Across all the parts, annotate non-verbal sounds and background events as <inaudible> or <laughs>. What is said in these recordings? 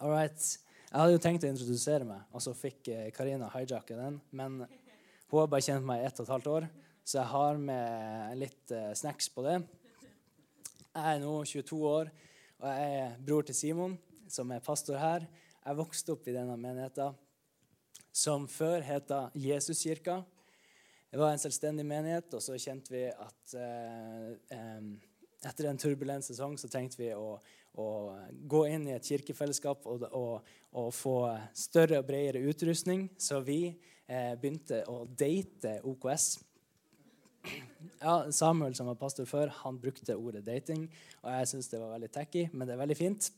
All right. Jeg hadde jo tenkt å introdusere meg, og så fikk eh, Karina hijacke den. Men hun har bare kjent meg i ett og et halvt år, så jeg har med litt uh, snacks på det. Jeg er nå 22 år, og jeg er bror til Simon, som er pastor her. Jeg vokste opp i denne menigheten, som før het Jesuskirka. Det var en selvstendig menighet, og så kjente vi at eh, etter en turbulent sesong så tenkte vi å, å gå inn i et kirkefellesskap og, og, og, få større og bredere utrustning. Så vi eh, begynte å date OKS. Ja, Samuel, som var pastor før, han brukte ordet dating. Og jeg syns det var veldig tacky, men det er veldig fint.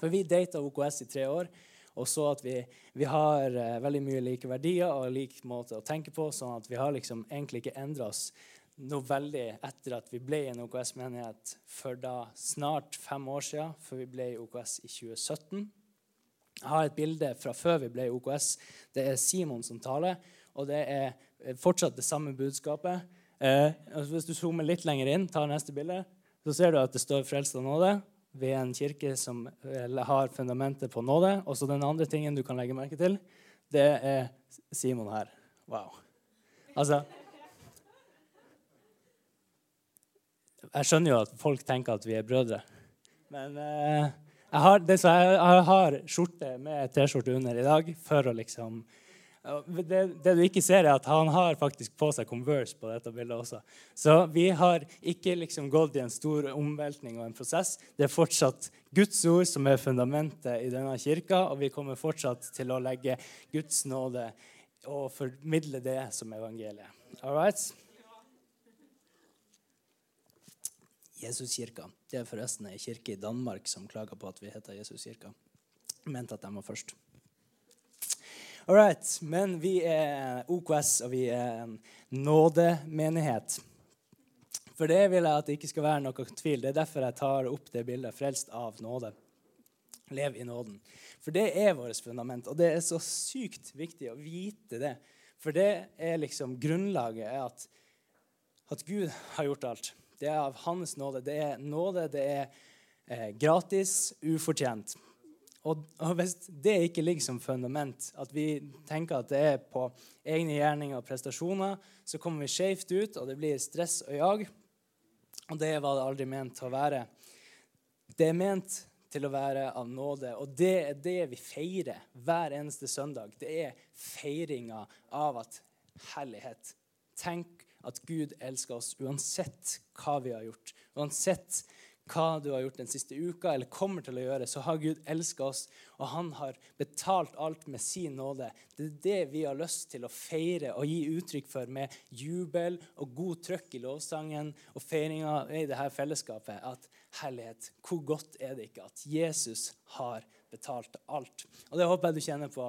For vi data OKS i tre år og så at vi, vi har uh, veldig mye like verdier og lik måte å tenke på, sånn at vi har liksom egentlig ikke endra oss noe veldig etter at vi ble en OKS-menighet for da snart fem år siden, før vi ble i OKS i 2017. Jeg har et bilde fra før vi ble i OKS. Det er Simon som taler, og det er fortsatt det samme budskapet. Eh, hvis du zoomer litt lenger inn, tar neste bilde, så ser du at det står 'Frelst av nåde'. Vi er en kirke som har fundamentet på nåde. Og så den andre tingen du kan legge merke til, det er Simon her. Wow. Altså, Jeg skjønner jo at folk tenker at vi er brødre. Men eh, jeg, har, det, jeg, jeg, har, skjorte med T-skjorte under i dag for å liksom det, det, du ikke ser, er at han har faktisk på seg Converse på dette bildet også. Så vi har ikke liksom gått i en stor omveltning og en prosess. Det er fortsatt Guds ord som er fundamentet i denne kirka, og vi kommer fortsatt til å legge Guds nåde og formidle det som evangeliet. All right? Jesuskirka. Det er forresten ei kirke i Danmark som klager på at vi heter Jesuskirka. Mente at de var først. All right. Men vi er OKS, og vi er en nådemenighet. For det vil jeg at det ikke skal være noe tvil. Det er derfor jeg tar opp det bildet 'frelst av nåde'. Lev i nåden. For det er vårt fundament, og det er så sykt viktig å vite det. For det er liksom grunnlaget er at, at Gud har gjort alt. Det er av Hans nåde. Det er nåde, det er eh, gratis, ufortjent. Og, og, hvis det ikke ligger som fundament, at vi tenker at det er på egne gjerninger og prestasjoner, så kommer vi skjevt ut, og det blir stress og jag. Og det var det aldri ment til å være. Det er ment til å være av nåde, og det er det vi feirer hver eneste søndag. Det er feiringa av at herlighet. Tenk at Gud elsker oss uansett hva vi har gjort. Uansett hva du har gjort den siste uka eller kommer til å gjøre, så har Gud elska oss, og han har betalt alt med sin nåde. Det er det vi har lyst til å feire og gi uttrykk for med jubel og god trøkk i lovsangen og feiringa i dette fellesskapet. At herlighet, hvor godt er det ikke at Jesus har betalt alt? Og det håper jeg du kjenner på.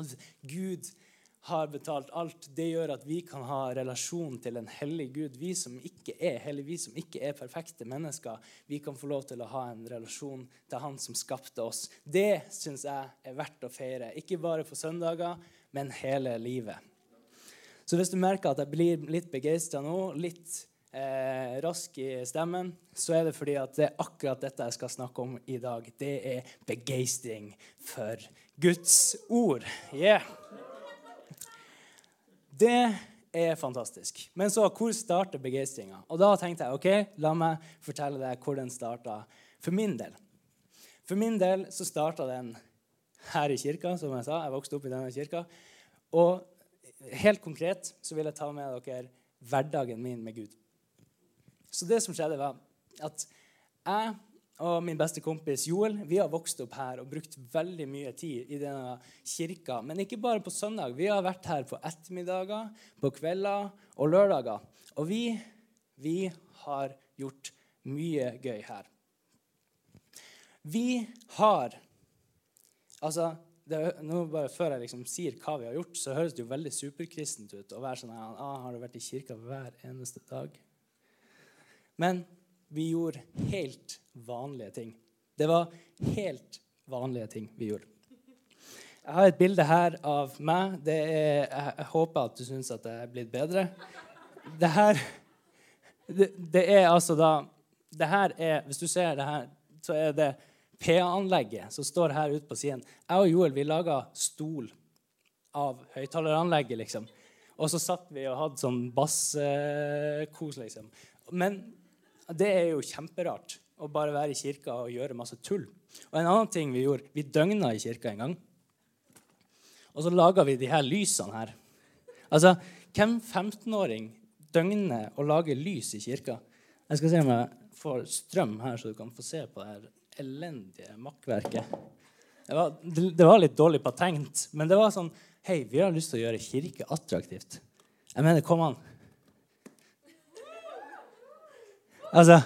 At Gud har betalt alt, det gjør at vi kan ha relasjon til en hellig Gud. Vi som ikke er hellige, vi som ikke er perfekte mennesker, vi kan få lov til å ha en relasjon til Han som skapte oss. Det syns jeg er verdt å feire. Ikke bare for søndager, men hele livet. Så hvis du merker at jeg blir litt begeistra nå, litt eh, rask i stemmen, så er det fordi at det er akkurat dette jeg skal snakke om i dag. Det er begeistring for Guds ord. Yeah. Det er fantastisk. Men så, hvor starter begeistringa? Og da tenkte jeg ok, la meg fortelle deg hvor den starta for min del. For min del så starta den her i kirka, som jeg sa. Jeg vokste opp i denne kirka. Og helt konkret så vil jeg ta med dere hverdagen min med Gud. Så det som skjedde, var at jeg og min beste kompis Joel vi har vokst opp her og brukt veldig mye tid i denne kirka. Men ikke bare på søndag. Vi har vært her på ettermiddager, på kvelder og lørdager. Og vi, vi har gjort mye gøy her. Vi har Altså, det, nå bare Før jeg liksom sier hva vi har gjort, så høres det jo veldig superkristent ut å være sånn ah, Har du vært i kirka hver eneste dag? Men vi gjorde helt vanlige ting. Det var helt vanlige ting vi gjorde. Jeg har et bilde her av meg. Er, jeg håper at du syns at det er blitt bedre. Det her det, det, er altså da det her er, Hvis du ser det her, så er det PA-anlegget som står her ute på siden. Jeg og Joel vi laga stol av høyttaleranlegget, liksom. Og så satt vi og hadde sånn basskos, liksom. Men det er jo kjemperart å bare være i kirka og gjøre masse tull. Og en annen ting vi gjorde, vi døgna i kirka en gang. Og så laga vi de her lysene her. Altså, hvem 15-åring døgner og lager lys i kirka? Jeg skal se om jeg får strøm her, så du kan få se på det her elendige makkverket. Det var, det var litt dårlig patent, men det var sånn Hei, vi har lyst til å gjøre kirke attraktivt. Jeg mener, kom an. Altså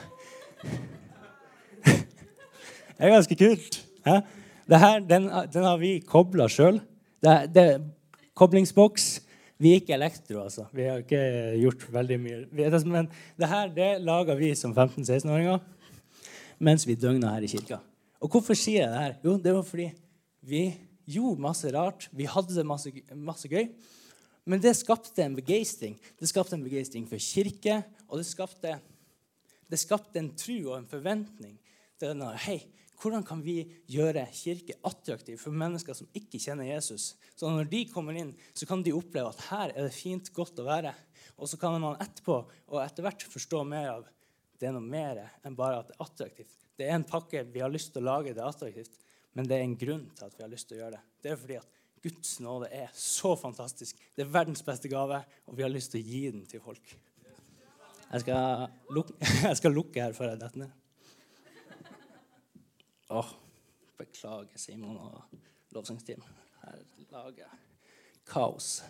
Det er ganske kult. Ja? Her, den, den, har vi kobla sjøl. Koblingsboks. Vi er ikke elektro, altså. Vi har ikke gjort veldig mye. Men det her det laga vi som 15-16-åringer mens vi døgna her i kirka. Og hvorfor sier jeg det her? Jo, det var fordi vi gjorde masse rart. Vi hadde masse, masse gøy. Men det skapte en begeistring. Det skapte en begeistring for kirke, og det skapte, det skapte en tro og en forventning til denne. Hei, hvordan kan vi gjøre kirke attraktiv for mennesker som ikke kjenner Jesus? Så når de kommer inn, så kan de oppleve at her er det fint, godt å være. Og så kan man etterpå og etter hvert forstå mer av det er noe mer enn bare at det er attraktivt. Det er en pakke vi har lyst til å lage det er attraktivt. Men det er en grunn til at vi har lyst til å gjøre det. Det er fordi at Guds nåde er så fantastisk. Det er verdens beste gave, og vi har lyst til å gi den til folk. Jeg skal lukke, <laughs> jeg skal lukke her før jeg detter ned. Åh, beklager, Simon og lovsangsteam. Her lager kaos.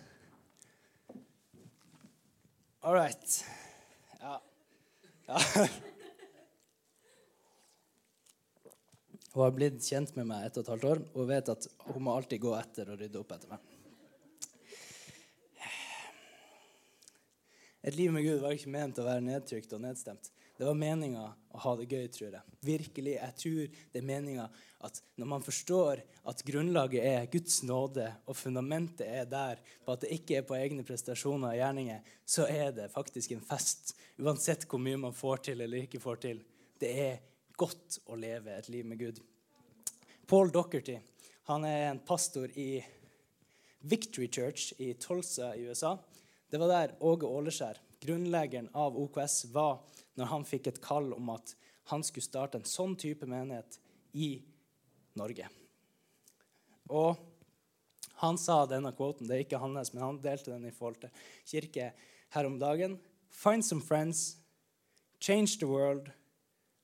All right. Ja. ja. Hun har blitt kjent med meg ett og et halvt år og vet at hun må alltid gå etter og rydde opp etter meg. Et liv med Gud var ikke ment å være nedtrykt og nedstemt. Det var meninga å ha det gøy, tror jeg. Virkelig. Jeg tror det er meninga at når man forstår at grunnlaget er Guds nåde, og fundamentet er der på at det ikke er på egne prestasjoner og gjerninger, så er det faktisk en fest. Uansett hvor mye man får til eller ikke får til. Det er godt å leve et liv med Gud. Paul Dockerty han er en pastor i Victory Church i Tulsa i USA. Det var der Åge Åleskjær, grunnleggeren av OKS, var når han fikk et kall om at han skulle starte en sånn type menighet i Norge. Og han sa denne kvoten, det er ikke hans, men han delte den i forhold til kirke her om dagen. Find some friends, change the world,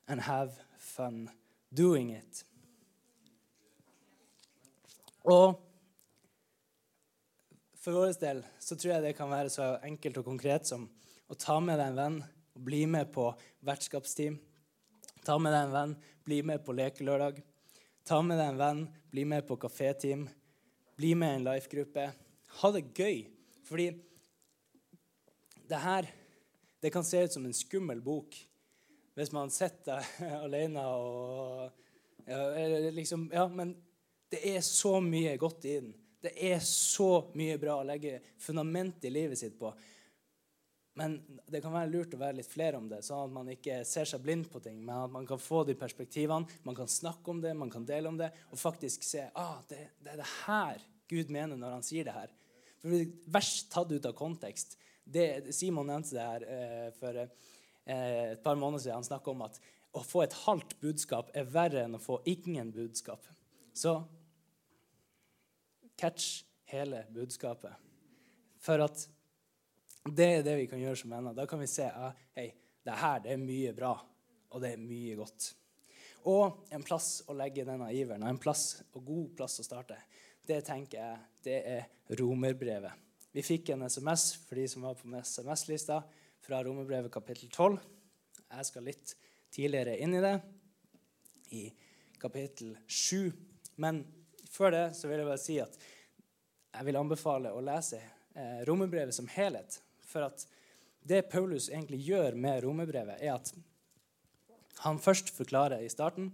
and have fun doing it. Og for vår del så tror jeg det kan være så enkelt og konkret som å ta med deg en venn og bli med på vertskapsteam. Ta med deg en venn, bli med på lekelørdag. Ta med deg en venn, bli med på kaféteam. Bli med i en life-gruppe. Ha det gøy. Fordi det her det kan se ut som en skummel bok hvis man sitter <laughs> alene og ja, liksom, ja, men det er så mye godt i den. Det er så mye bra å legge fundament i livet sitt på. Men det kan være lurt å være litt flere om det, sånn at man ikke ser seg blind på ting. Men at man kan få de perspektivene, man kan snakke om det, man kan dele om det, og faktisk se ah, det, det er det her Gud mener når han sier det her. For Vers tatt ut av kontekst. Det, Simon nevnte det her eh, for Eh, et par måneder siden han snakka om at å få et halvt budskap er verre enn å få ingen budskap. Så catch hele budskapet. For at det er det vi kan gjøre som venner. Da kan vi se at hei, det her det er mye bra, og det er mye godt. Og en plass å legge denne iveren, og en plass, og god plass å starte, det tenker jeg, det er romerbrevet. Vi fikk en SMS for de som var på SMS-lista fra Romerbrevet kapittel 12. Jeg skal litt tidligere inn i det, i kapittel 7. Men før det så vil jeg bare si at jeg vil anbefale å lese eh, Romerbrevet som helhet. For at det Paulus egentlig gjør med Romerbrevet, er at han først forklarer i starten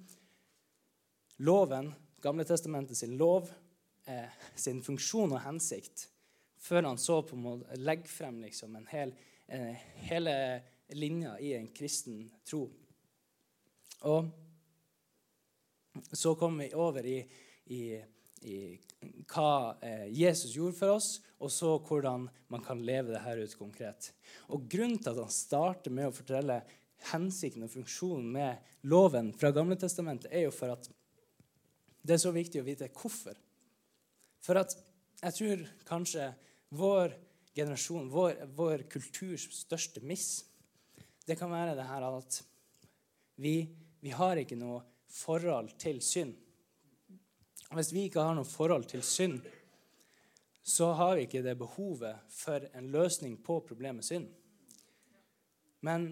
loven, Gamle testamentet sin lov, eh, sin funksjon og hensikt, før han så på måte legge frem liksom en hel eh, hele linja i en kristen tro. Og så kommer vi over i, i, i hva eh, Jesus gjorde for oss, og så hvordan man kan leve det her ut konkret. Og Grunnen til at han starter med å fortelle hensikten og funksjonen med loven fra Gamle Testamentet, er jo for at det er så viktig å vite hvorfor. For at jeg tror kanskje vår generasjon, vår, vår kulturs største miss, det kan være det her at vi, vi har ikke noe forhold til synd. Hvis vi ikke har noe forhold til synd, så har vi ikke det behovet for en løsning på problemet synd. Men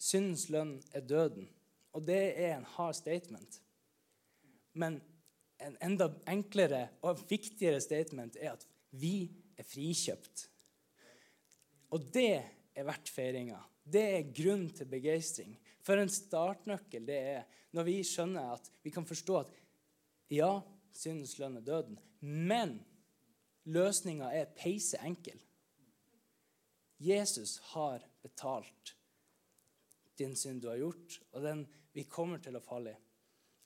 syndens lønn er døden, og det er en hard statement. Men en enda enklere og viktigere statement er at vi er frikjøpt. Og det er verdt feiringa. Det er grunn til begeistring. For en startnøkkel det er når vi skjønner at vi kan forstå at ja, syndens lønn er døden, men løsninga er peise enkel. Jesus har betalt din synd du har gjort, og den vi kommer til å falle i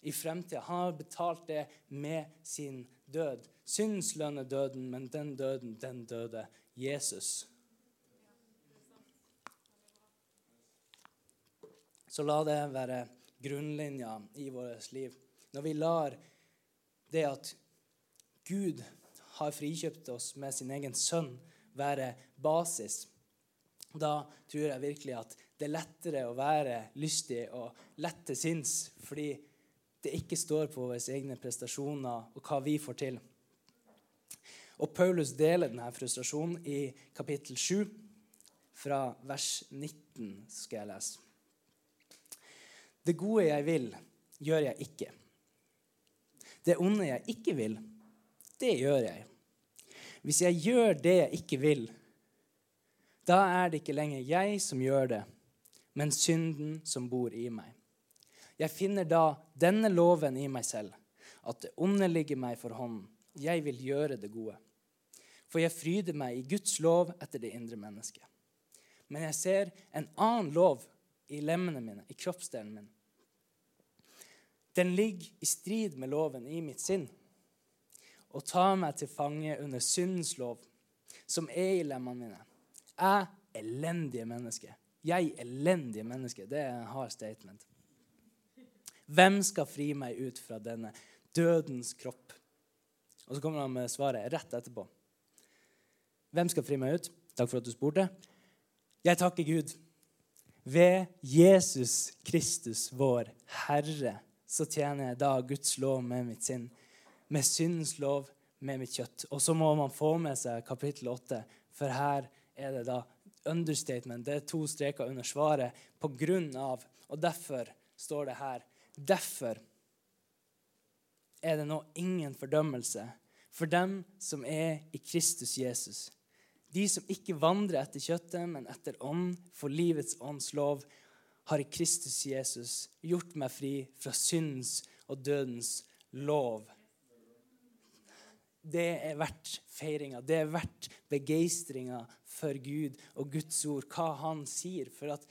i fremtida. Han har betalt det med sin død. Syndens lønn er døden, men den døden, den døde Jesus. Så la det være grunnlinja i vårt liv. Når vi lar det at Gud har frikjøpt oss med sin egen sønn, være basis, da tror jeg virkelig at det er lettere å være lystig og lett til sinns, fordi det ikke står på våre egne prestasjoner og hva vi får til. Og Paulus deler denne frustrasjonen i kapittel 7, fra vers 19, skal jeg lese. Det gode jeg vil, gjør jeg ikke. Det onde jeg ikke vil, det gjør jeg. Hvis jeg gjør det jeg ikke vil, da er det ikke lenger jeg som gjør det, men synden som bor i meg. Jeg finner da denne loven i meg selv, at det onde ligger meg for hånden. Jeg vil gjøre det gode. For jeg fryder meg i Guds lov etter det indre mennesket. Men jeg ser en annen lov i lemmene mine, i kroppsdelen min. Den ligger i strid med loven i mitt sinn og tar meg til fange under syndens lov, som er i lemmene mine. Jeg elendige menneske. Jeg elendige menneske. Det er en hard statement. Hvem skal fri meg ut fra denne dødens kropp? Og så kommer han med svaret rett etterpå. Hvem skal fri meg ut? Takk for at du spurte. Jeg takker Gud. Ved Jesus Kristus, vår Herre, så tjener jeg da Guds lov med mitt sinn, med syndens lov med mitt kjøtt. Og så må man få med seg kapittel 8, for her er det da understatement. Det er to streker under svaret på grunn av. Og derfor står det her Derfor er det nå ingen fordømmelse for dem som er i Kristus Jesus. De som ikke vandrer etter kjøttet, men etter ånd, for livets ånds lov, har Kristus Jesus gjort meg fri fra syndens og dødens lov. Det er verdt feiringa, det er verdt begeistringa for Gud og Guds ord, hva han sier. For at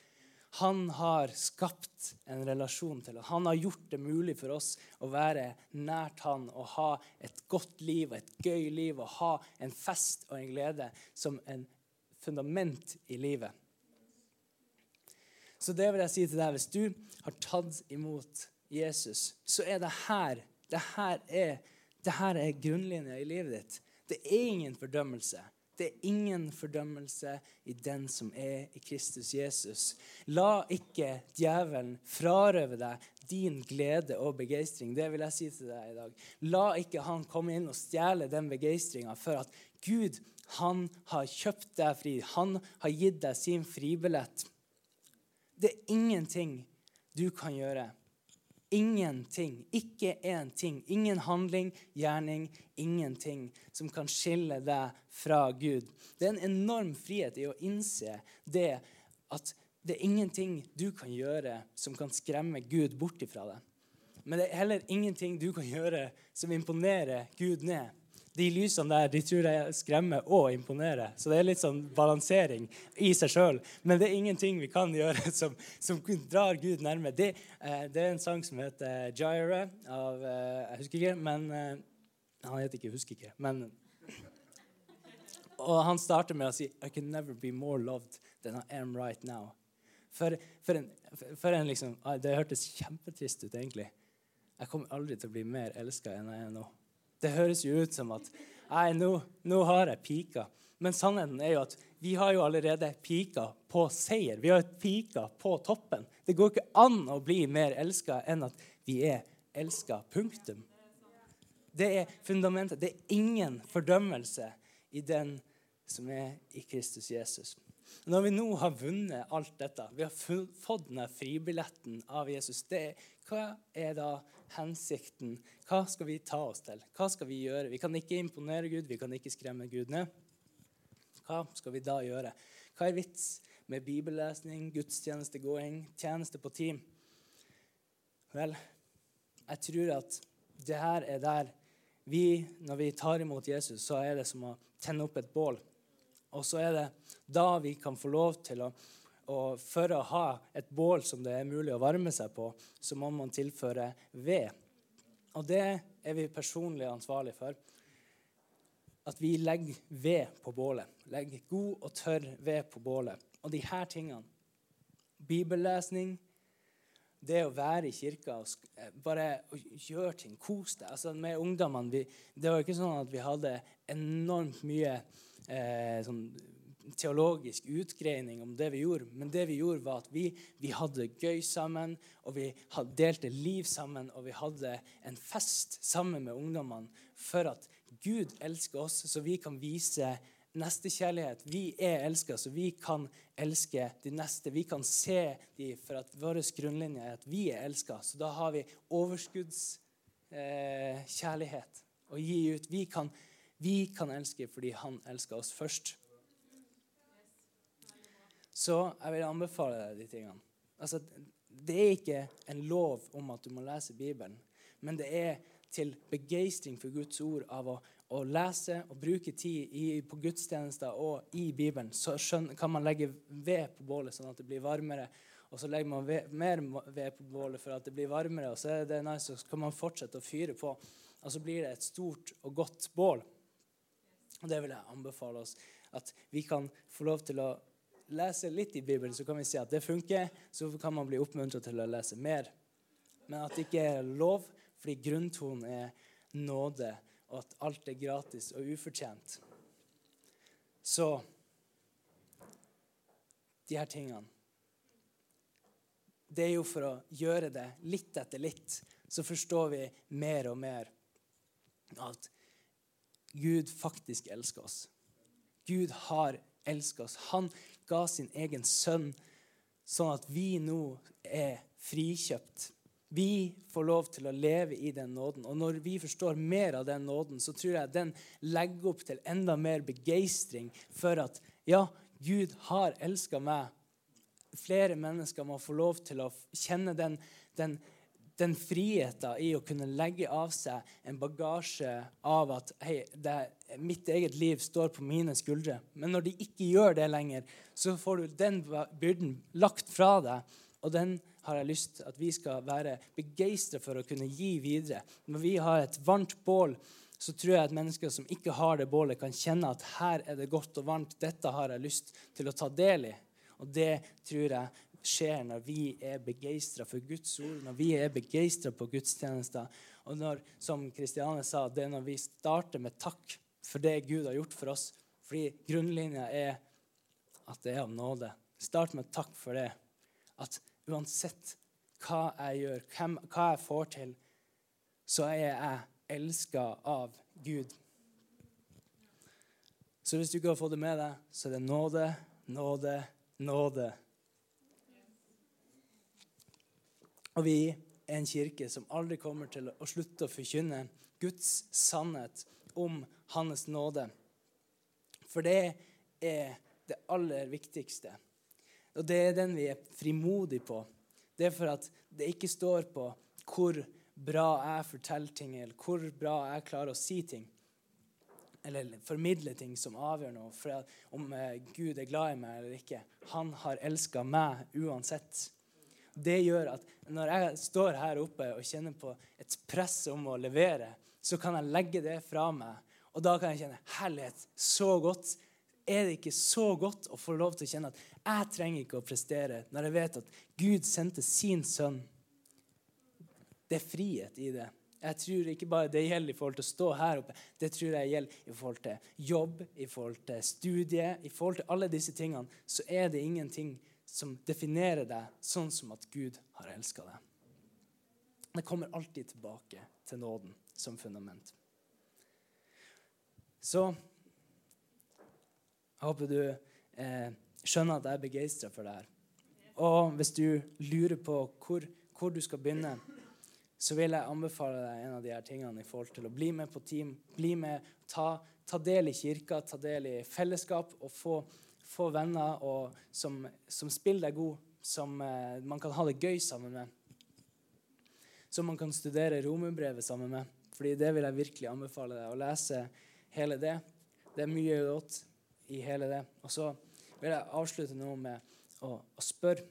han har skapt en relasjon til oss. Han har gjort det mulig for oss å være nært han og ha et godt liv og et gøy liv og ha en fest og en glede som en fundament i livet. Så det vil jeg si til deg. Hvis du har tatt imot Jesus, så er det her det her er, det her er grunnlinja i livet ditt. Det er ingen fordømmelse. Det er ingen fordømmelse i den som er i Kristus Jesus. La ikke djevelen frarøve deg din glede og begeistring. Det vil jeg si til deg i dag. La ikke han komme inn og stjele den begeistringa for at Gud han har kjøpt deg fri. Han har gitt deg sin fribillett. Det er ingenting du kan gjøre ingenting, ikke én ting, ingen handling, gjerning, ingenting som kan skille deg fra Gud. Det er en enorm frihet i å innse det at det er ingenting du kan gjøre som kan skremme Gud bort ifra deg. Men det er heller ingenting du kan gjøre som imponerer Gud ned. De lysene der de tror jeg skremmer og imponerer. Så det er litt sånn balansering i seg sjøl. Men det er ingenting vi kan gjøre <laughs> som, som drar Gud nærme. Det, eh, det, er en sang som heter 'Gyre' av eh, Jeg husker ikke, men eh, Han heter ikke 'Husker ikke'. men og han starter med å si I can never be more loved than I am right now. For, for, en, for en liksom, Det hørtes kjempetrist ut, egentlig. Jeg kommer aldri til å bli mer elska enn jeg er nå. Det høres jo ut som at Nei, nå, nå har jeg pika. Men sannheten er jo at vi har jo allerede pika på seier. Vi har pika på toppen. Det går ikke an å bli mer elska enn at vi er elska. Punktum. Det er fundamentet. Det er ingen fordømmelse i den som er i Kristus Jesus. Når vi nå har vunnet alt dette, vi har fått denne fribilletten av Jesus, det, hva er da hensikten? Hva skal vi ta oss til? Hva skal vi gjøre? Vi kan ikke imponere Gud, vi kan ikke skremme Gud ned. Hva skal vi da gjøre? Hva er vits med bibellesning, gudstjenestegåing, tjeneste på team? Vel, jeg tror at det her er der vi, når vi tar imot Jesus, så er det som å tenne opp et bål. Og så er det da vi kan få lov til å og For å ha et bål som det er mulig å varme seg på, så må man tilføre ved. Og det er vi personlig ansvarlig for. At vi legger ved på bålet. Legger god og tørr ved på bålet. Og de her tingene Bibellesning, det å være i kirka og eh, bare gjøre ting, kose deg altså Med ungdommene Det var ikke sånn at vi hadde enormt mye eh, sånn teologisk utgreining om det vi gjorde, men det vi gjorde, var at vi, vi hadde gøy sammen, og vi delte liv sammen, og vi hadde en fest sammen med ungdommene for at Gud elsker oss, så vi kan vise nestekjærlighet. Vi er elska, så vi kan elske de neste. Vi kan se de for at vår grunnlinje er at vi er elska. Så da har vi overskuddskjærlighet eh, å gi ut. Vi kan, vi kan elske fordi han elsker oss først. Så jeg vil anbefale deg de tingene. Altså, det er ikke en lov om at du må lese Bibelen, men det er til begeistring for Guds ord av å, å lese og bruke tid i, på gudstjenester og i Bibelen. Så skjønner, kan man legge ved på bålet sånn at det blir varmere. Og så legger man ved, mer ved på bålet for at det blir varmere. Og så er det nice, så kan man fortsette å fyre på. Og så blir det et stort og godt bål. Og det vil jeg anbefale oss. At vi kan få lov til å lese litt i Bibelen, så kan vi si at det funker. Så kan man bli oppmuntret til å lese mer. Men at det ikke er lov, fordi grunntonen er nåde, og at alt er gratis og ufortjent. Så de her tingene Det er jo for å gjøre det litt etter litt, så forstår vi mer og mer at Gud faktisk elsker oss. Gud har elsket oss. Han ga sin egen sønn, sånn at vi nå er frikjøpt. Vi får lov til å leve i den nåden. Og når vi forstår mer av den nåden, så tror jeg den legger opp til enda mer begeistring for at ja, Gud har elska meg. Flere mennesker må få lov til å kjenne den, den den friheten i å kunne legge av seg en bagasje av at hei, det, mitt eget liv står på mine skuldre. Men når de ikke gjør det lenger, så får du den byrden lagt fra deg. Og den har jeg lyst til at vi skal være begeistra for å kunne gi videre. Når vi har et varmt bål, så tror jeg at mennesker som ikke har det bålet, kan kjenne at her er det godt og varmt. Dette har jeg lyst til å ta del i. Og det tror jeg skjer når vi er begeistra for Guds ord, når vi er begeistra på gudstjenester. Og når, som Kristiane sa, det er når vi starter med takk for det Gud har gjort for oss. Fordi grunnlinja er at det er av nåde. Start med takk for det. At uansett hva jeg gjør, hvem, hva jeg får til, så er jeg elska av Gud. Så hvis du ikke har fått det med deg, så er det nåde, nåde, nåde. Og vi er en kirke som aldri kommer til å slutte å forkynne Guds sannhet om Hans nåde. For det er det aller viktigste. Og det er den vi er frimodige på. Det er for at det ikke står på hvor bra jeg forteller ting, eller hvor bra jeg klarer å si ting. eller formidle ting som avgjør noe. For om eh, Gud er glad i meg eller ikke. Han har elska meg uansett. Det gjør at når jeg står her oppe og kjenner på et press om å levere, så kan jeg legge det fra meg. Og da kan jeg kjenne herlighet. Så godt. Er det ikke så godt å få lov til å kjenne at jeg trenger ikke å prestere når jeg vet at Gud sendte sin sønn? Det er frihet i det. Jeg tror ikke bare det gjelder i forhold til å stå her oppe. Det tror jeg gjelder i forhold til jobb, i forhold til studie, i forhold til alle disse tingene. Så er det ingenting som definerer deg sånn som at Gud har elska deg. Det kommer alltid tilbake til nåden som fundament. Så jeg håper du eh, skjønner at jeg er begeistra for det her. Og hvis du lurer på hvor, hvor du skal begynne så vil jeg anbefale deg en av de her tingene i forhold til å bli med på team. Bli med, ta, ta del i kirka, ta del i fellesskap og få, få venner og, som, som, spiller deg god, som eh, man kan ha det gøy sammen med. Som man kan studere romerbrevet sammen med. Fordi det vil jeg virkelig anbefale deg å lese hele det. Det er mye godt i hele det. Og så vil jeg avslutte nå med å, å spørre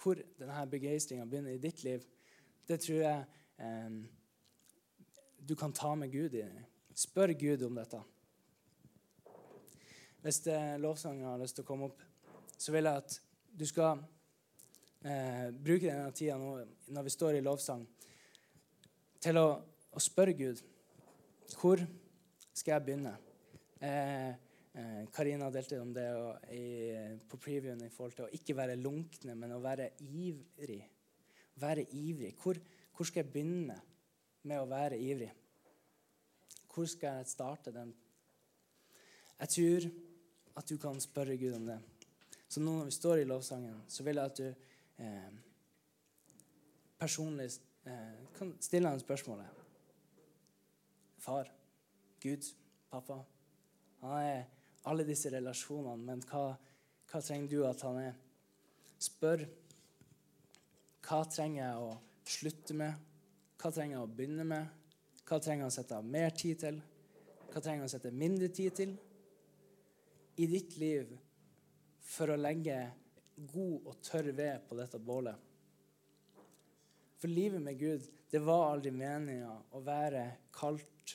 hvor denne begeistringa begynner i ditt liv, det tror jeg eh, du kan ta med Gud i. Spør Gud om dette. Hvis lovsangen har lyst til å komme opp, så vil jeg at du skal eh, bruke denne tida nå, når vi står i lovsang, til å, å spørre Gud hvor skal jeg begynne. Eh, Eh, Karina delte om det i, på previewen i forhold til å ikke være lunkne, men å være ivrig. Være ivrig. Hvor, hvor, skal jeg begynne med å være ivrig? Hvor skal jeg starte den? Jeg tror at du kan spørre Gud om det. Så nå når vi står i lovsangen, så vil jeg at du eh, personlig eh, kan stille ham spørsmålet. Far, Gud, pappa. Han er alle disse relasjonene, men hva, hva trenger du at han er? Spør hva trenger jeg å slutte med? Hva trenger jeg å begynne med? Hva trenger jeg å sette av mer tid til? Hva trenger jeg å sette mindre tid til? I ditt liv for å legge god og tørr ved på dette bålet. For livet med Gud, det var aldri meninga å være kaldt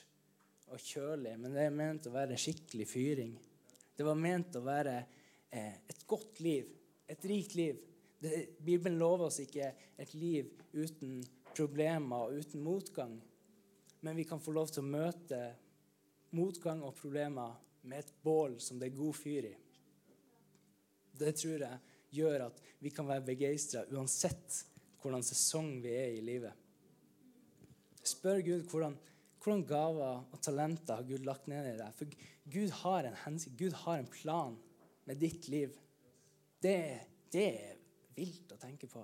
og kjølig, men det er ment å være skikkelig fyring. Det var ment å være eh, et godt liv, et rikt liv. Det, Bibelen lover oss ikke et liv uten problemer og uten motgang. Men vi kan få lov til å møte motgang og problemer med et bål som det er god fyr i. Det tror jeg gjør at vi kan være begeistra uansett hvordan sesong vi er i livet. Spør Gud hvordan hvordan gaver og talenter har Gud lagt ned i deg? For Gud har en hensikt, Gud har en plan med ditt liv. Det, det er vilt å tenke på.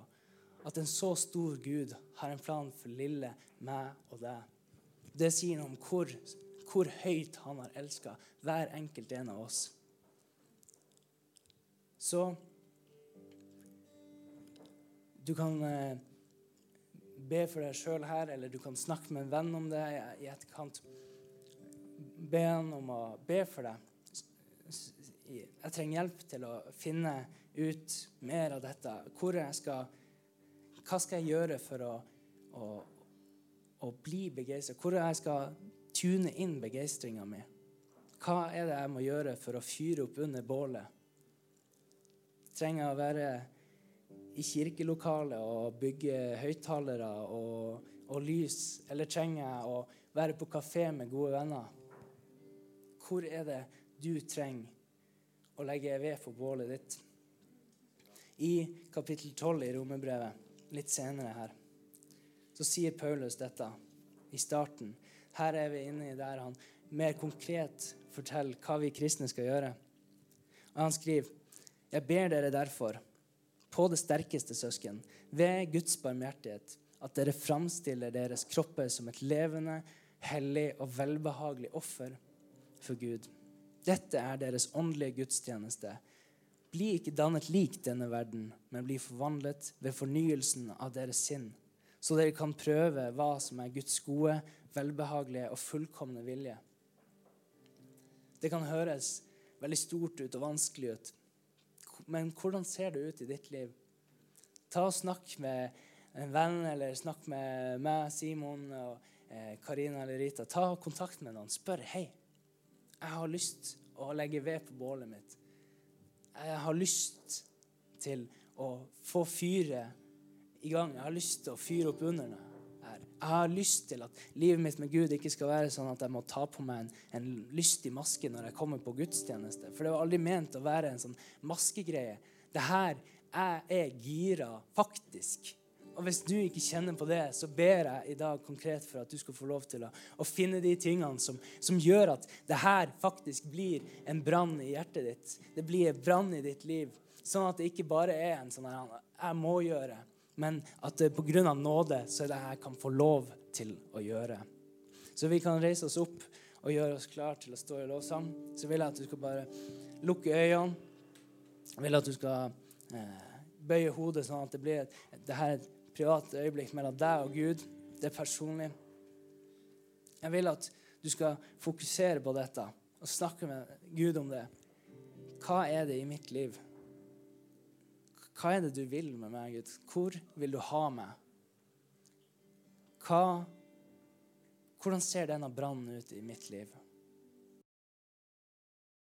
At en så stor Gud har en plan for lille meg og deg. Det sier noe om hvor, hvor høyt han har elska hver enkelt en av oss. Så du kan eh, be for deg sjøl her, eller du kan snakke med en venn om det i etterkant. Be han om å be for deg. Jeg trenger hjelp til å finne ut mer av dette. Hvor jeg skal, hva skal jeg gjøre for å, å, å bli begeistra? Hvor jeg skal tune inn begeistringa mi? Hva er det jeg må gjøre for å fyre opp under bålet? Trenger jeg å være i kirkelokalet og bygge høyttalere og, og, lys? Eller trenger jeg å være på kafé med gode venner? Hvor er det du trenger å legge ved for bålet ditt? I kapittel 12 i Romerbrevet, litt senere her, så sier Paulus dette i starten. Her er vi inne i der han mer konkret forteller hva vi kristne skal gjøre. Og han skriver, jeg ber dere derfor på det sterkeste, søsken, ved Guds barmhjertighet, at dere framstiller deres kropper som et levende, hellig og velbehagelig offer for Gud. Dette er deres åndelige gudstjeneste. Bli ikke dannet lik denne verden, men bli forvandlet ved fornyelsen av deres sinn, så dere kan prøve hva som er Guds gode, velbehagelige og fullkomne vilje. Det kan høres veldig stort ut og vanskelig ut, men hvordan ser det ut i ditt liv? Ta og Snakk med en venn, eller snakk med meg, Simon og eh, Karina eller Rita. Ta kontakt med noen. Spør hei, jeg har lyst å legge ved på bålet mitt. Jeg har lyst til å få fyret i gang. Jeg har lyst til å fyre opp under det her. Jeg har lyst til at livet mitt med Gud ikke skal være sånn at jeg må ta på meg en, en lystig maske når jeg kommer på gudstjeneste. For det var aldri ment å være en sånn maskegreie. Det her jeg er gira, faktisk. Og hvis du ikke kjenner på det, så ber jeg i dag konkret for at du skal få lov til å, å finne de tingene som, som, gjør at det her faktisk blir en brann i hjertet ditt. Det blir en brann i ditt liv. Sånn at det ikke bare er en sånn 'jeg må gjøre', men at det pga. nåde så er det jeg kan få lov til å gjøre. Så vi kan reise oss opp og gjøre oss klar til å stå i lovsang. Så vil jeg at du skal bare lukke øynene. Jeg vil at du skal eh, bøye hodet, sånn at det blir et, det her et privat øyeblikk mellom deg og Gud. Det er personlig. Jeg vil at du skal fokusere på dette og snakke med Gud om det. Hva er det i mitt liv? Hva er det du vil med meg, Gud? Hvor vil du ha meg? Hva, hvordan ser denne brannen ut i mitt liv?